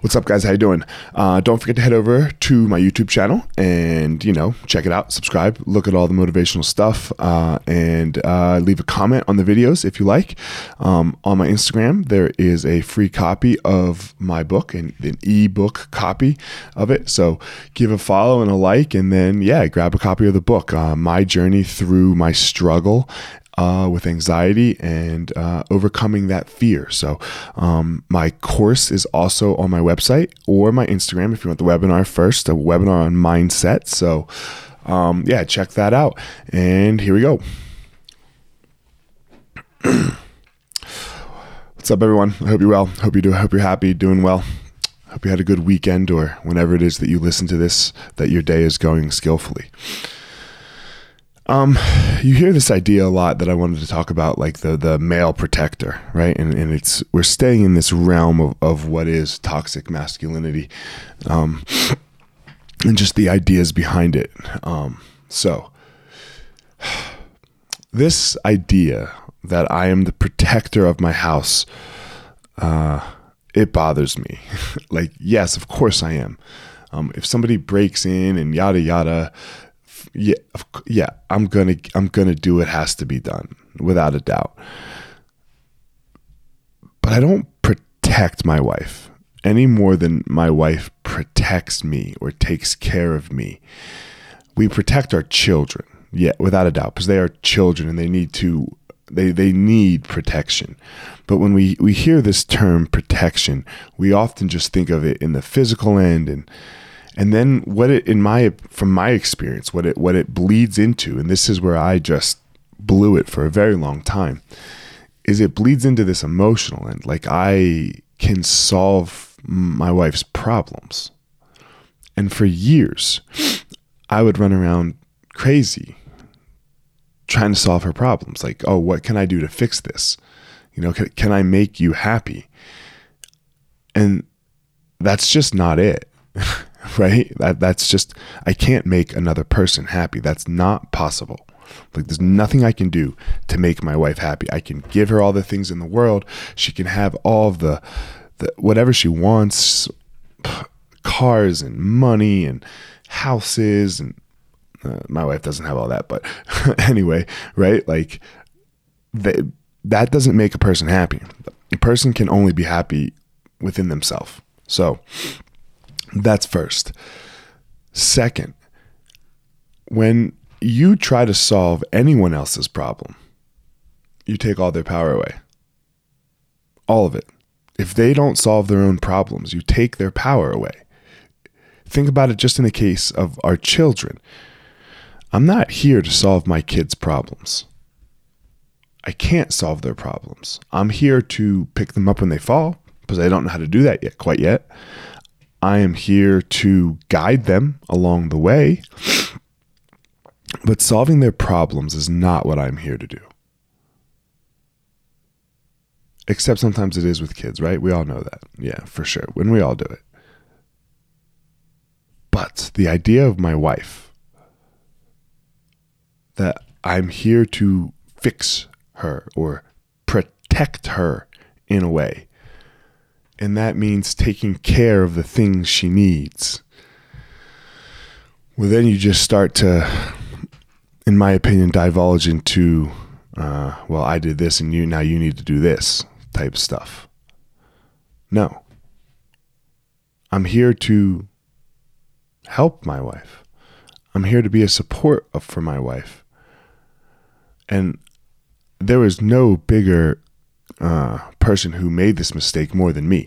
What's up, guys? How you doing? Uh, don't forget to head over to my YouTube channel and you know check it out. Subscribe, look at all the motivational stuff, uh, and uh, leave a comment on the videos if you like. Um, on my Instagram, there is a free copy of my book and an ebook copy of it. So give a follow and a like, and then yeah, grab a copy of the book. Uh, my journey through my struggle uh, with anxiety and uh, overcoming that fear. So, um, my course is also on my website or my Instagram if you want the webinar first, a webinar on mindset. So, um, yeah, check that out. And here we go. What's up, everyone? I hope you're well. Hope you do. Hope you're happy, doing well. Hope you had a good weekend or whenever it is that you listen to this, that your day is going skillfully. Um, you hear this idea a lot that I wanted to talk about, like the the male protector, right? And and it's we're staying in this realm of, of what is toxic masculinity, um, and just the ideas behind it. Um, so this idea that I am the protector of my house, uh, it bothers me. like, yes, of course I am. Um, if somebody breaks in and yada yada, yeah, yeah, I'm gonna I'm gonna do what has to be done without a doubt. But I don't protect my wife any more than my wife protects me or takes care of me. We protect our children, yeah, without a doubt, because they are children and they need to they they need protection. But when we we hear this term protection, we often just think of it in the physical end and and then what it in my from my experience what it what it bleeds into and this is where i just blew it for a very long time is it bleeds into this emotional end. Like i can solve my wife's problems. And for years i would run around crazy trying to solve her problems. Like oh what can i do to fix this? You know can, can i make you happy? And that's just not it right? That that's just I can't make another person happy. That's not possible. Like there's nothing I can do to make my wife happy. I can give her all the things in the world. She can have all the, the whatever she wants, cars and money and houses and uh, my wife doesn't have all that, but anyway, right? Like that that doesn't make a person happy. A person can only be happy within themselves. So that's first. Second, when you try to solve anyone else's problem, you take all their power away. All of it. If they don't solve their own problems, you take their power away. Think about it just in the case of our children. I'm not here to solve my kids' problems. I can't solve their problems. I'm here to pick them up when they fall because I don't know how to do that yet, quite yet. I am here to guide them along the way. But solving their problems is not what I'm here to do. Except sometimes it is with kids, right? We all know that. Yeah, for sure. When we all do it. But the idea of my wife that I'm here to fix her or protect her in a way and that means taking care of the things she needs. Well, then you just start to, in my opinion, divulge into, uh, well, I did this and you now you need to do this type stuff. No. I'm here to help my wife. I'm here to be a support for my wife. And there was no bigger uh, person who made this mistake more than me.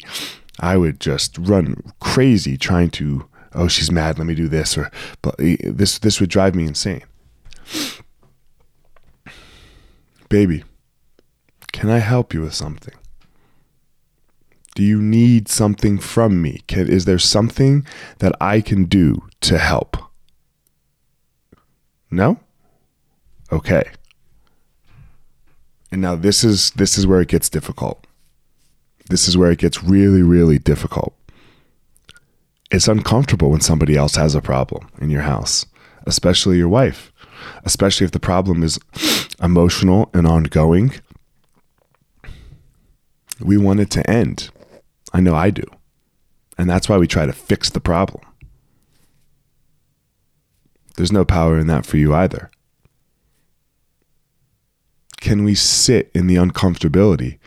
I would just run crazy trying to, oh, she's mad. Let me do this, or but this this would drive me insane. Baby, can I help you with something? Do you need something from me? Can, is there something that I can do to help? No? Okay. And now this is this is where it gets difficult. This is where it gets really really difficult. It's uncomfortable when somebody else has a problem in your house, especially your wife, especially if the problem is emotional and ongoing. We want it to end. I know I do. And that's why we try to fix the problem. There's no power in that for you either. Can we sit in the uncomfortability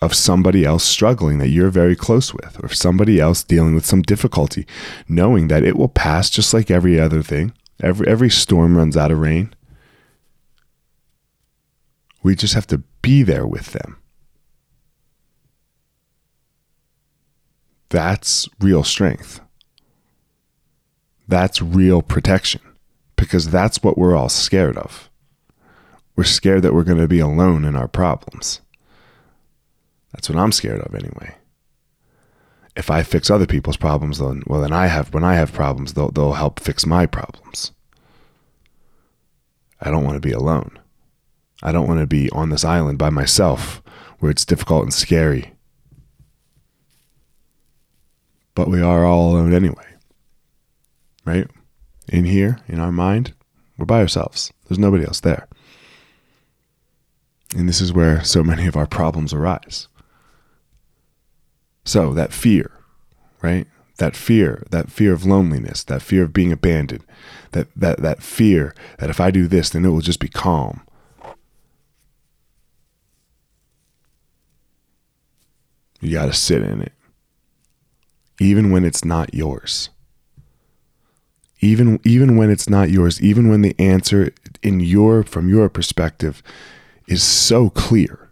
of somebody else struggling that you're very close with, or somebody else dealing with some difficulty, knowing that it will pass just like every other thing? Every, every storm runs out of rain. We just have to be there with them. That's real strength. That's real protection because that's what we're all scared of. We're scared that we're going to be alone in our problems. That's what I'm scared of anyway. If I fix other people's problems, then well, then I have when I have problems, they'll they'll help fix my problems. I don't want to be alone. I don't want to be on this island by myself where it's difficult and scary but we are all alone anyway. Right? In here, in our mind, we're by ourselves. There's nobody else there. And this is where so many of our problems arise. So, that fear, right? That fear, that fear of loneliness, that fear of being abandoned, that, that, that fear that if I do this, then it will just be calm. You got to sit in it even when it's not yours. Even even when it's not yours, even when the answer in your from your perspective is so clear.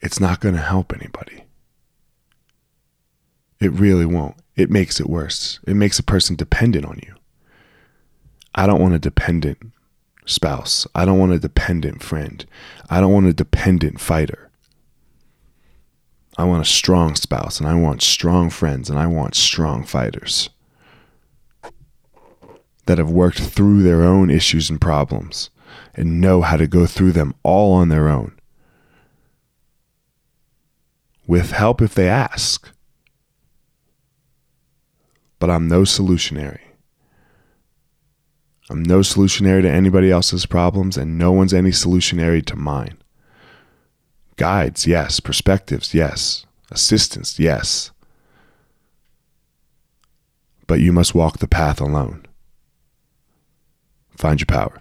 It's not going to help anybody. It really won't. It makes it worse. It makes a person dependent on you. I don't want a dependent spouse. I don't want a dependent friend. I don't want a dependent fighter. I want a strong spouse, and I want strong friends, and I want strong fighters that have worked through their own issues and problems and know how to go through them all on their own with help if they ask. But I'm no solutionary. I'm no solutionary to anybody else's problems, and no one's any solutionary to mine. Guides, yes. Perspectives, yes. Assistance, yes. But you must walk the path alone. Find your power.